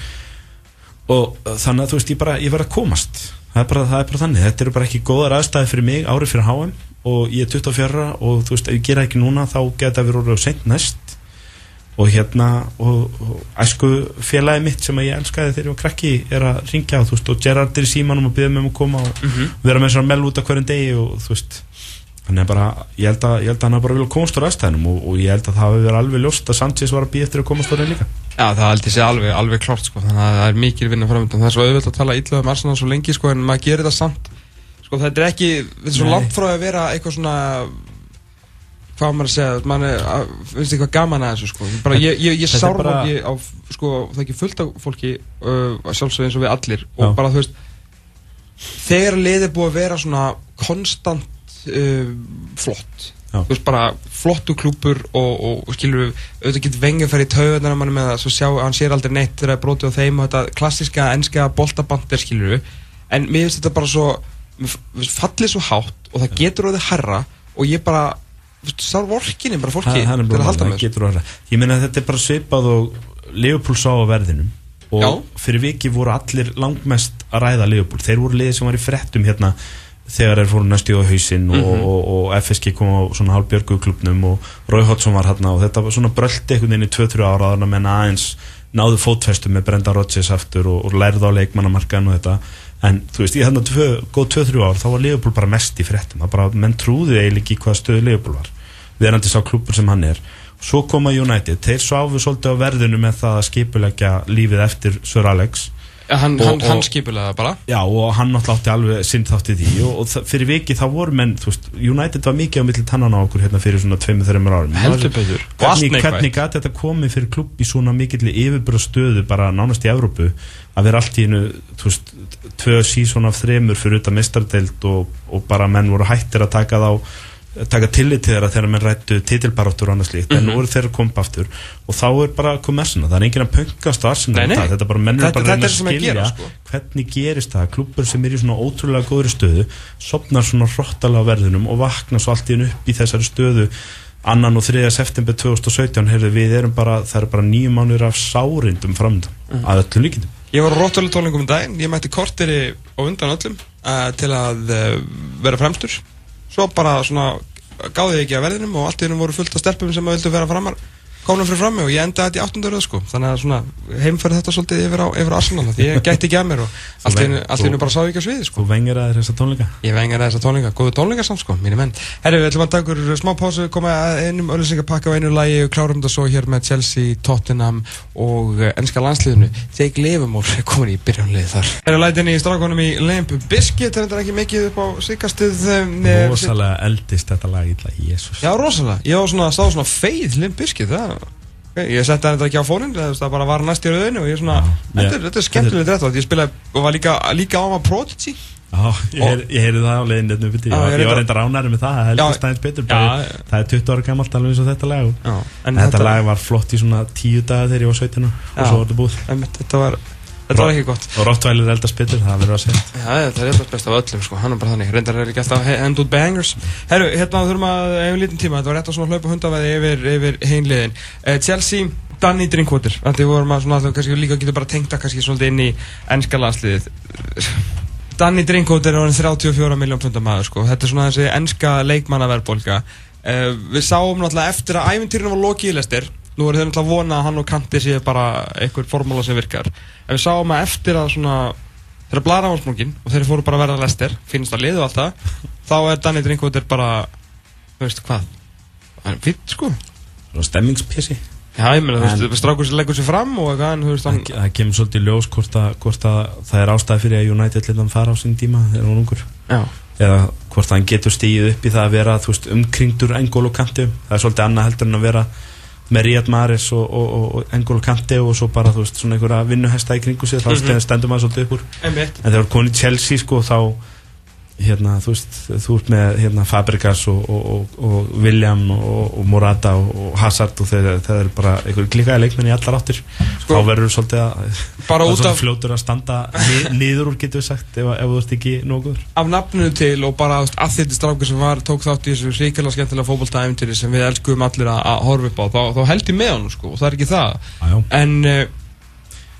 og þannig að þú veist, ég bara, ég verð að komast það er, bara, það er bara þannig, þetta eru bara ekki góðar aðstæði fyrir mig árið fyrir háam og ég er 24 og þú veist, ef ég gera ekki núna þá geta við orðið á sent næst og hérna og, og æsku félagi mitt sem ég elskaði þegar ég var krakki er að ringja og þú veist og Gerard er í símanum og byrja með mig að koma og mm -hmm. vera með svona mell út af hverjum degi og þú veist þannig að bara, ég held að, ég held að hann har bara vilja komast á ræðstæðinum og, og ég held að það hafi verið alveg ljóst að Sanchez var að býja eftir að komast á ræðin líka. Já það held ég sé alveg, alveg klart sko. Þannig að það er mikil vinna framöndan það er svo auðvitað að tala illa um Arsenal svo lengi sko en maður gerir það samt. Sko þetta er ekki, þetta er svo langt frá að vera eitthvað svona hvað maður að segja, maður finnst eitthvað gaman að þessu sko, bara ég, ég, ég sárf bara... ekki á, sko, það er ekki fullt af fólki uh, sjálfsög eins og við allir. Og Já. bara þú veist þegar liðið búið að vera svona konstant uh, flott. Já. þú veist bara flottu klúpur og, og, og skilur við, auðvitað getur vengið að í tauðunar að mann með það, svo sjá, hann sér aldrei neitt þegar það er brotið á þeim og þetta klassiska ennska boltabandir skilur við, en mér finnst þetta bara svo, fallið svo hátt og það getur á þið herra og ég bara sár vorkinni bara fólki ha, til að halda með. ég meina þetta er bara svipað og Leopold sá á verðinum og Já. fyrir viki voru allir langmest að ræða Leopold, þeir voru liðið sem var í frettum hérna þegar þeir fóru næstu á hausinn og, mm -hmm. og, og, og FSG kom á svona halvbjörgu klubnum og Rói Hotsson var hérna og þetta var svona bröldi einhvern veginn í 2-3 ára að menna aðeins náðu fótfestu með Brenda Rodgers aftur og lærða á leikmannamarkan og þetta. En þú veist, þannig að góð 2-3 ár þá var Leopold bara mest í frettum það bara, menn trúði eiginlega ekki hvað stöðu Leopold var verandi sá klubur sem hann er. Svo koma United, þeir sváfu svolítið á verðinu með það að skipulegja lífið eftir Sir Alex Hann, hann, hann skipulega bara. Já og hann náttúrulega átti alveg sinn þátt í því og, og fyrir vikið þá voru menn veist, United var mikið á milli tannan á okkur hérna fyrir svona 2-3 árum. Heldur betur. Hvernig, hvernig gæti þetta komið fyrir klubb í svona mikill yfirbúra stöðu bara nánast í Evrópu að vera allt í hennu tvö sísón af þremur fyrir auðvitað mistardelt og, og bara menn voru hættir að taka þá taka tillit til þeirra þegar mann rættu titilbaróttur og annað slíkt, mm -hmm. en nú eru þeirra komið aftur og þá er bara kommersina, það er enginn að pöngast um það, þetta er bara mennur bara að skilja gera, sko. hvernig gerist það klubur sem er í svona ótrúlega góðri stöðu sopnar svona hróttalega verðunum og vakna svo allt í hennu upp í þessari stöðu annan og 3. september 2017 heyrðu, við erum bara, það er bara nýjum mánur af sárindum framöndan, mm -hmm. að öllum líkindum Ég var á róttölu tólingum um daginn, ég mætti korteri og undan öllum uh, til að uh, vera fremstur svo bara svona gáði ég ekki að verðinum og allt í hennum voru fullt af stelpum sem að vildu vera framar komnum fyrir frammi og ég endaði þetta í áttunduröðu sko. Þannig að svona heimferði þetta svolítið yfir á, yfir á Arsenal ég gæti ekki að mér og allt í hennu bara sá ég ekki að sviði sko. Þú vengir að þessa tónleika? Ég vengir að þessa tónleika, góðu tónleika samt sko, mínir menn. Herri, við ætlum að taka ykkur smá pásu koma einum öllisingapakka á einu lagi og klárum þetta svo hér með Chelsea, Tottenham og ennska landsliðinu. Þegar Leifumór er komin í byrjanlið þar. Herri, lætinni í strakonum í Lemp Biscuit er þetta ekki mikið upp á síkastuð Rosalega eldist þetta lag Já, rosalega, ég var svona, stáð svona feið Lemp Biscuit, það Ég setti þetta ekki á fónin, það bara var næst í rauðinu og ég er svona, þetta, þetta er skemmtilegt rétt og ég spilaði og var líka, líka á maður Prodigy. Já, ég heyrði það á leiðin þetta uppið tíu, ég var reynda ránæri með það, það heldur stæðins betur, bara, það er 20 ára gammalt alveg eins og þetta lag. Já, en þetta lag var flott í svona 10 dagar þegar ég var 17 og svo var þetta búið. Þetta var Þetta var ekki gott. Og Rottweiler eldast betur, það verður að segja. Já, það er eldast best af öllum, sko. Hann er bara þannig. Reyndar er ekki alltaf hend út bangers. Herru, hérna þurfum að, ef við lítum tíma, þetta var rétt að svona hlaupa hundavæði yfir, yfir heimliðin. Uh, Chelsea, Danny Drinkwater. Þannig vorum að svona alltaf, kannski líka getur bara tengta kannski svolítið inn í ennska landsliðið. Danny Drinkwater er orðin 34 miljón pundar maður, sko. Þetta er svona þessi ennska leikmannaverðbólka. Uh, við sáum náttúrulega eftir að ævintýrinu var lokið í lestir nú er þau náttúrulega vona að hann og Kanti sé bara einhver formúla sem virkar. En við sáum að eftir að svona þeirra blara áhersmungin og þeir fóru bara að verða lester finnst að liðu alltaf þá er Danny Drinkwater bara þú veist hvað? Það er fitt sko. Stemmingspjessi já ég meina þú veist strákur sem leggur sér fram og eitthvað en þú veist hann það kemur svolítið ljós hvort að, hvort að það er ástæði fyrir að United litan fara á sín tíma þegar hún ungur. Já. Eða hvort hann getur stíðið upp í það að vera veist, umkringdur engól og kanti. Það er svolítið annað heldur en að vera með Ríad Maris og, og, og Engol Kante og svo bara þú veist svona einhverja vinnuhesta í kringu sig þá mm -hmm. stendur maður svolítið upp úr en þegar konið Chelsea sko þá hérna, þú veist, þú ert með hérna, Fabregas og, og, og William og, og Morata og Hazard og þeir, þeir eru bara einhverju klikaði leikmenn í allar áttir. Sko, þá verður svolítið að út af fljótur að standa niður úr getur við sagt ef, ef þú ert ekki nógur af nafnunu til og bara að þetta strákur sem var tók þátt í þessu ríkjala skemmtilega fókbaltæfintýri sem við elskuðum allir að, að horfa upp á þá, þá held ég með hann sko og það er ekki það. Ajá. en uh,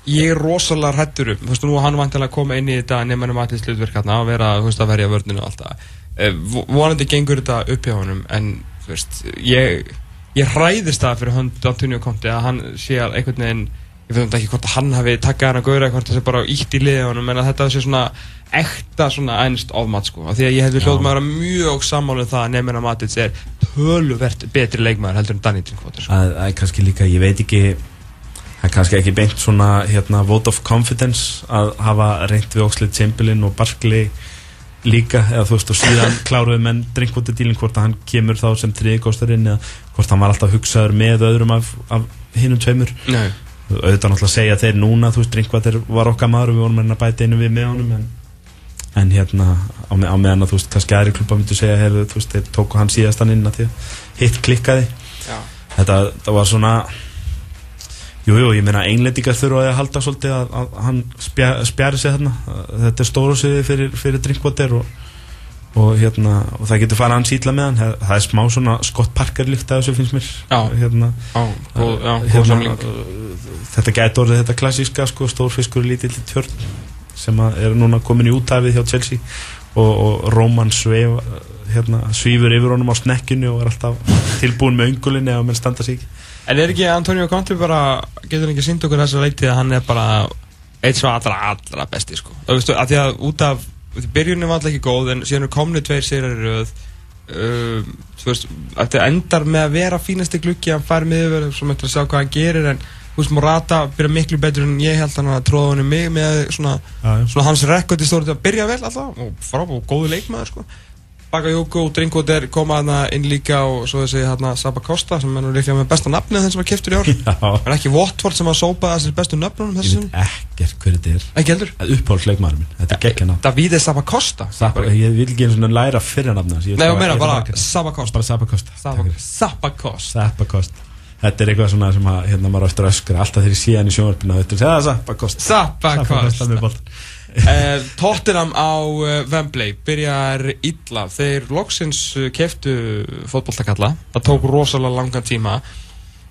ég er rosalega hrættur um, þú veist, nú hann vantilega að koma inn í þetta nefnum aðeins slutverk hérna að vera, þú veist, að verja vörninu og allt það. Uh, vonandi gengur þetta upp hjá honum en, þú veist, ég ég hræðist það fyrir hönd Antonio Conte að hann sé að einhvern veginn ég veit ekki hvort að hann hafi takkað hann að góðra hvort það sé bara ítt í liðið honum en að þetta sé svona ekta svona ennst ofmat sko, af því að ég hef við hljóðum að mjög sammálið um það að nefnir að Matits er töluvert betri leikmæður heldur en Danny Drinkwater sko. Það er það er kannski ekki beint svona hérna, vote of confidence að hafa reynd við Oxlade Chamberlain og Barkley líka, eða þú veist og síðan kláruðu menn Drinkwater dílinn hvort að hann kemur þá sem triðgóstarinn eða hvort hann var alltaf hugsaður með öðrum af, af hinnum tveimur. Nei. auðvitað náttúrulega segja þeir núna þú veist Drinkwater var okkar maður og við vorum að bæta einu við með honum en, en hérna á, með, á meðan að þú veist kannski aðri klubba myndu segja hefur þú veist þeir tóku hann síðastan inn að því hitt klikkaði. Þetta, þetta var svona Jújú, jú, ég meina einlendingar þurfa að halda svolítið að, að hann spja, spjari sig þarna. Þetta er stóru sig fyrir, fyrir drinkwater og, og, hérna, og það getur fara hans ítla með hann. Það, er smá svona skott parker líkt að þessu finnst mér. Hérna, já, góð, já, hérna, þetta getur orðið þetta klassíska sko, stórfiskur lítill tjörn sem er núna komin í útæfið hjá Chelsea og, og Róman sveif, hérna, svífur yfir honum á snekkinu og er alltaf tilbúin með öngulinni ef hann standa sig ekki En er ekki Antonio Conte bara, getur ekki sínt okkur þessa leitið að hann er bara eitt svo allra, allra besti sko. Þú veistu, að því að út af, byrjunum var alltaf ekki góð en síðan er komnið tveir sérar í rauð, uh, þú veist, þetta endar með að vera fínasti glukki, hann fær miður, svo mættur að sjá hvað hann gerir en þú veist, Morata byrja miklu betur en ég held hann að tróða hann mig með svona, Já, já. svona hans rekord í stóri til að byrja vel alltaf og frábúið góðu leikmaður sko. Bakayoko og Drinkwater koma aðna inn líka og svo þessi hérna Saba Costa sem er nú líklega með besta nafni þenn sem var kæftur í ár. Er ekki Watford sem að sópa þessir bestu nöfnunum Ég veit ekkert hver þetta er. Ekki heldur. Uppáhaldsleikmaður minn, þetta er geggja nafn. Davide Saba Costa. Sapa, Ég vil ekki eins og læra fyrir nafna Nei, þú meina bara Saba Costa. Bara Sapa Costa. Saba, takk fyrir. Saba Costa. Sapa Costa. Þetta er eitthvað svona sem að hérna maður á eftir að öskra alltaf þegar ég sé hann í sjónvarpina þetta er að segja Uh, Tottenham á uh, Wembley byrjar illa. Þeir loksins uh, keftu fótbolltakalla það tók rosalega langan tíma.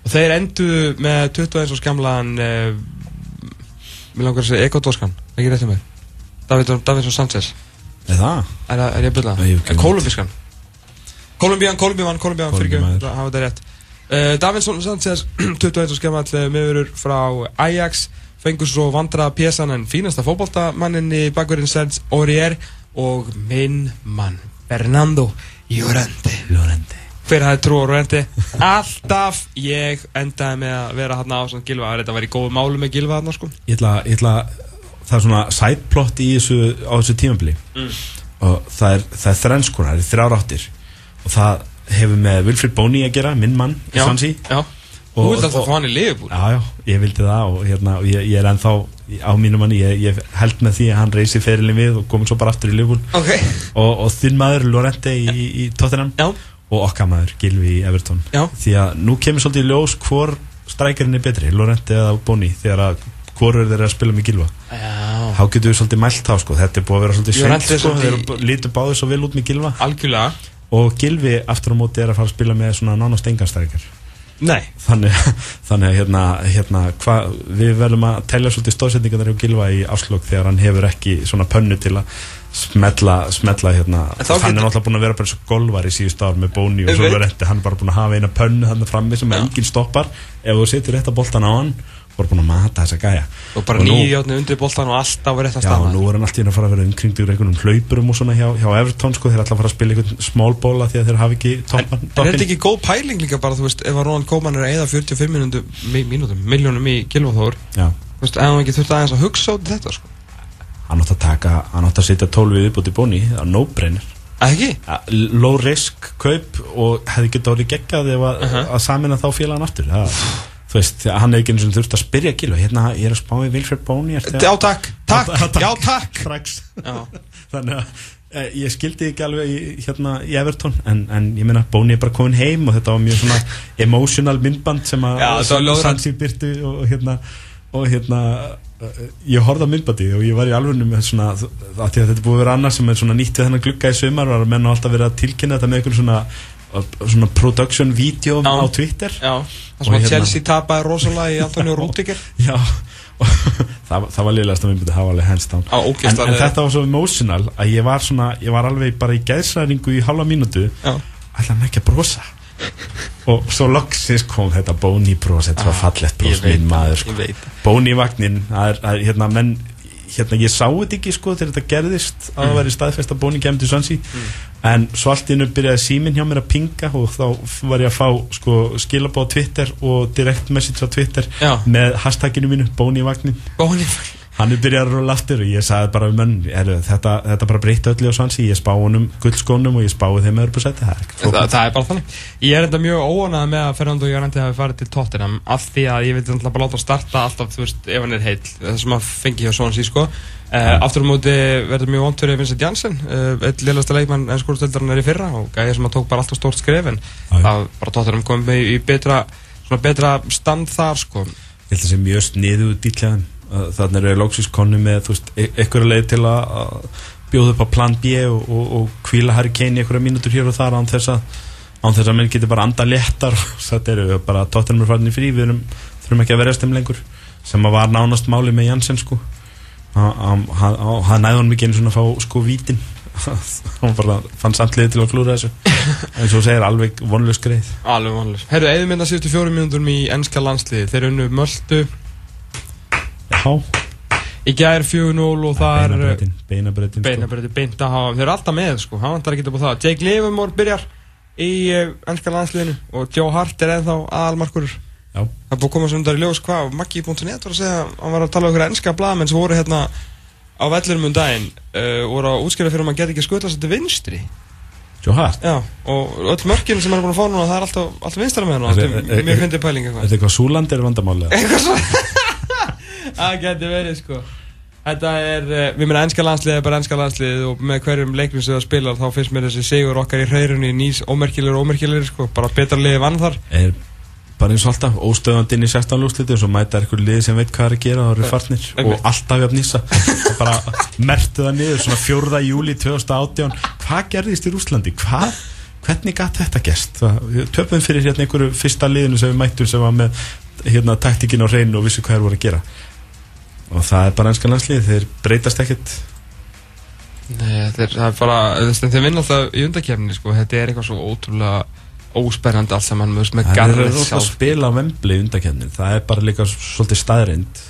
Og þeir enduðu með 21 og skamlaðan uh, mér langar að segja Egodoskan ekki réttið mér. David, Davidsson Sanchez. Er það? er, það- er ég að byrja Kolumbískan Kolumbian, Kolumbian, Kolumbian fyrir ekki hafa þetta rétt. Uh, Davidsson Sanchez 21 og skamall meðurur frá Ajax fengur svo vandra pjesan en fínasta fótboltamannin í bakverðin Serge Aurier og minn mann Fernando Llorente. Lorente hver hafði trú á Llorente? Alltaf ég endaði með að vera hann á svona Gilva þetta var í góðu málu með Gilva hann sko. Ég ætla, ég ætla Það er svona sideplot í þessu á þessu tímabili. Mm. og það er, það er þrennskona, það er þrjár áttir. Og það hefur með Wilfried Boney að gera, minn mann í Swansea já þú vilt alltaf fá hann í liðbúl Já, já, ég vildi það og, hérna, og ég, ég er ennþá á mínu manni, ég, ég held með því að hann reysi ferilin við og komið svo bara aftur í Liverpool. Ok. Og, og þinn maður Lorente í, í, í Tottenham já. og okkar maður Gilvi í Everton. Já. því að nú kemur svolítið í ljós hvor strækjarinn er betri, Lorente eða Boni þegar að hvor eru þeir að spila með Gilva þá getur við svolítið mælt þá sko. Þetta er búið að vera svolítið er sko, þeir lítur báðið svo vel út með Gilva algjörlega. Og Gilvi aftur á móti er að fara að spila með svona nánast enganstrækjar nei. Þannig, þannig að hérna, hérna hva, við verðum að telja svolítið stóðsetningar hjá Gilva í áslokk þegar hann hefur ekki svona pönnu til að smetla, smetla hérna, En þá hann er náttúrulega búin að vera bara og golvar í síðust ár með Bóni og svo verður hann er bara búin að hafa eina pönnu hann frammi sem enginn stoppar. Ef þú setur rétt að boltan á hann voru búin að mata þessa gæja og bara játni undir boltan og alltaf var rétt að Já, nú er hann alltaf inn að fara að vera umkringdur einhvernum hlaupurum og svona hjá, hjá Everton sko, þeir ætla að fara að spila einhvern smálbóla því að þeir hafi ekki toppan En er þetta ekki góð pæling líka bara, þú veist, ef að Ronald Koeman er að eða 45 mínútum, mí, mínútum, miljónum í Já, þú veist, ef hann ekki þurft aðeins að hugsa út þetta, sko. hann átt að taka, hann átt að setja 12 við upp út í bóni, það er? Ja, low risk kaup og hefði getið orðið geggjað ef að, Uh-huh. að samina þá félagann aftur það, þú veist, hann hefði ekki eins og þurft að spyrja Gilva, hérna, ég er að spá í Wilfred Bóni Já, takk, takk, já, takk. þannig að eh, ég skildi ekki alveg í, hérna í Everton en, en ég meina Bóni er bara komin heim og þetta var mjög svona emotional myndband sem að. Sansi byrtu og, og hérna og hérna eh, ég horfði á myndbandi og ég var í alveg með svona að þetta búið að vera annað sem er svona nýtt við þennan glugga í var að menn á alltaf verið að tilkynna þetta með einhvern svona svona production video á Twitter. Já, það sem að hérna- Chelsea tapaði rosalega í Antonio Rúdiger Já, það, það var liðlegast að myndbandi, það var alveg hands down. Á en, ógeðslega en leiðilegt. þetta var svo emotional að ég var svona, ég var alveg bara í gæðsræðingu í halva ætla hann ekki að brosa? Og svo loksins kom þetta bóni bros þetta var bros Ah, Ég veit minn maður sko. bóni vagnin, það er hérna menn hérna ég sá þetta ekki sko þegar þetta gerðist að það væri staðfest að bóni kemur til Svansi en svo allt í hennu byrjaði síminn hjá mér að pinga og þá var ég að fá sko skilabóð á Twitter og direct message á Twitter Já. með hashtaginu mínu, bóni vagnin Bóni hann er byrjað að rúla aftur og ég sagði bara um er, þetta, þetta bara breytti öllu á Svansi ég spá honum guldskónum og ég spái þeim öðru sæti, það það, það er bara þannig. Ég er enda mjög óanað með að Fernando Llorente hafi farið til Tottenham af því að ég vildi náttúrulega bara láta hann starta alltaf, þú veist, ef hann er heill. Það sem að fengi hjá Swansea, sko. Uh, Aftur á móti verður mjög vont fyrir Vincent Janssen uh, eitt liðlasta leikmann en skórstöldurinn er í fyrra og gæði sem að tók bara alltaf stórt skref en það bara Tottenham komið með í betra betra stand þar, sko. Ég held að það sé mjög sniðu dýtlegaðum þannig er Lóksís konu með veist, e- leið til að bjóða upp á plan B og, og, og kvíla Harry Kane í einhverja mínútur hér og þar án þess að án þess að menn getur bara anda léttar. Og þetta eru bara tóttunum er farin í frí við erum, þurfum ekki að verjast þeim lengur sem að var nánast máli með Janssen sko. Hann- hann hann- hann næði honum ekki einu svona að fá sko vítin. Hann bara fann samtliði til að klúra þessu. En svo segir alveg vonlaus greið. Alveg vonlust. Herru, eða mynda síðustu fjórum mínútur í ennska landsliði. Þeir unnu Möldu já, í gær 4-0 og það er beinabreytin beinabreytin sko. beinabröði beint að hafa. Þeir eru alltaf með, sko. Hann vantar ekki upp á það. Jake Livermore byrjar í uh, ennska landsliðinu og Joe Hart er ennþá aðalmarkur. já, Það er búið að koma sem undar í ljós hvað. Maggi.net var að segja, hann var að tala um okkur ennska blaðmenn sem voru hérna á vellurum um daginn uh, voru að útskjöra fyrir að maður geti ekki skutla sér til vinstri. Joe Hart Já, og öll mörkin sem hann er búin að fá núna, það er alltaf, alltaf vinstra með hann. Er- Þetta er- er er- mjög fyndið pæling eitthvað. Er þetta eitthvað súlandir vandamáli? eitthvað svo það getur verið sko þetta er, eh, við meina ennska landsliðið er bara ennska landsliðið og með hverjum leiknum sem það spilar þá finnst mér þessi sigur okkar í hreirunni nýs ómerkilegur ómerkilegur sko bara betra liðið vann þar Er bara eins og alltaf óstöðandi inn í 16 lúsliti og svo mæta eitthvað liði sem veit hvað er að gera og eru farnir einmitt. og alltaf jafn nýsa og bara mertu það niður svona 4. júli 2018 hvað gerðist í Rúslandi? Hvað? Hvernig gætt þetta? Það- við Töpum fyrir hérna einhverju fyrsta liðinu sem við mættum sem var með hérna taktikinn á hreinu og vissi hvað þeir voru að gera og það er bara ennska landslið þeir breytast ekkert. Nei, er, það er bara, þeir vinna alltaf í undakefni sko, þetta er eitthvað svo ótrúlega ósperrandi allt saman með, með Það er garrið alltaf að sjálf spila á Wembley undakennin Það er bara líka svolítið staðrind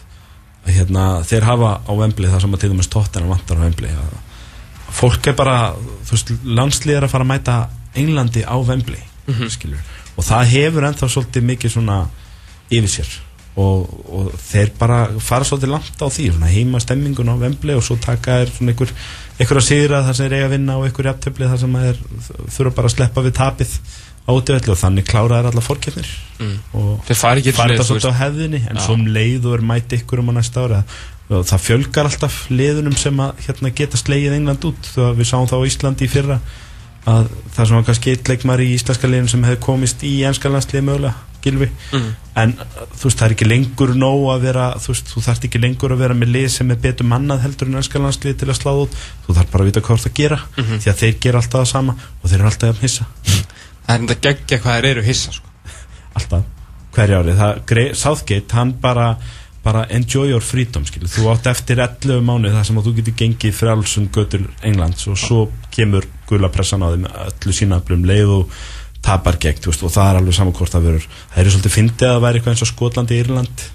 hérna, Þeir hafa á Wembley það sem að til dæmis tóttina vantar á að, Fólk er bara þú veist, landslið er að fara að mæta Englandi á Wembley mm og það hefur ennþá svolítið mikið svona yfir sér og, og þeir bara fara svolítið langt á því heima stemmingun á Wembley og svo taka einhver, einhver að sigra það sem þeir eiga að vinna og einhver jafntöfli það sem þeir þurfa bara að sleppa við tapið á útivelli og þannig klára þeir alla fórkeppnir Mm. og fara þetta svolítið á hefðinni en Já. svo um leið og er mæti ykkur um á næsta ára og það fjölgar alltaf liðunum sem að hérna, geta slegið England út þegar við sáum það á Íslandi í fyrra að það sem var kannski eitt leikmar í íslenska liðinu sem hefði komist í enska landslið mögulega gilvi mm. en þú veist það er ekki lengur nóg að vera þú veist þú þarft ekki lengur að vera með lið sem er betur mannað heldur en enska landslið til að sláða út þú þarf bara að vita hvað það gera Mhm. því að þeir gera alltaf það sama og þeir eru alltaf að hissa Það er enda geggja hvað þeir eru hissa sko. alltaf hverja árið það, Southgate hann bara, bara enjoy your freedom skilu. þú átt eftir 11 mánuð þar sem að þú getur gengið frálsum götur Englands og svo kemur gula pressan á þeim öllu sínablum leið og tapar gegn veist, og það er alveg saman hvort það verður það eru svolítið fyndið að það væri eitthvað eins og Skotlandi Írland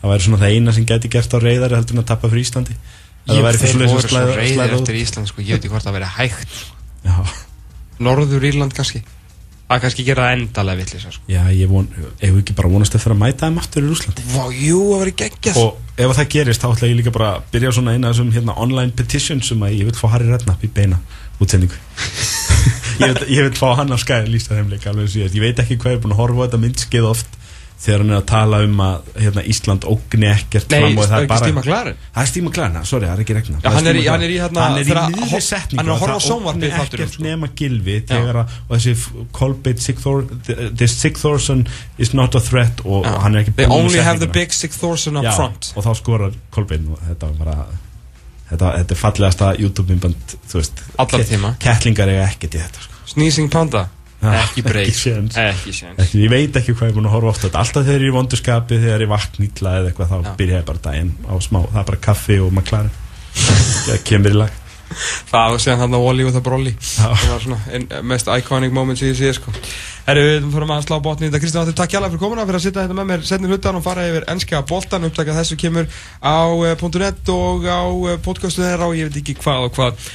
það væri svona það eina sem geti gert á reyðari heldur en að tapa fyrir Íslandi það væri eitthvað þeir svoleiðis voru að svo slæða- reyðir slæða út. eftir Ísland sko. ég veit ekki hvort það verið hægt Já. Norður Írland kannski Það kannski gera það endalega villis sko. Já, ég von, ef við ekki bara vonast eftir að mæta þeim aftur í Rúsland Vá, jú, það verið geggjað og ef það gerist þá ætla ég líka bara að byrja svona eina þessum hérna, online petitions sem að ég vil fá Harry Redknapp í beina útsendingu ég, ég vil fá hann á skæði lýsta þeim leik ég veit. Ekki hvað ég er búin að horfa á þetta myndskeið oft þegar hann er að tala um að hérna, Ísland ógni ekkert Nei, fram og það ekki er bara Steve McLaren. Það er Steve McLaren, sorry, það er ekki regna Já, hann er í- hann er í hérna- hann er í að- miðri setningu hann er að horfa á það sjónvarpið ógni ekkert sko. nema gilvi þegar að, þessi Colbert Sigthor the Sigthorson is not a threat og, og hann er ekki They búinn með only have the big Sig Thorson up front. og þá skorar og þetta var bara þetta, þetta er fallegasta Allra ke- tíma. kettlingar eiga ekkert í þetta sko. Sneezing Panda. Ekki breyk ekki séns. Ég veit ekki hvað ég er búin að horfa ofta alltaf þegar ég er í vonduskapi, þegar ég vakna illa eða eitthvað, þá byrja ég bara daginn á smá það er bara kaffi og maklari. Það kemur í lag. Það var síðan hann á Wally og það Brolly. Já. Það var svona ein, mest iconic moment sem ég sé sko. Herru, við fyrir að slá botni í þetta. Kristján, þetta takk hjálpa fyrir komuna fyrir að sitja hérna með mér setni hlutan og fara yfir ennska boltan upptaka þessu kemur á uh, .net og á uh, podcastu þeirra og ég veit ekki hvað og hvað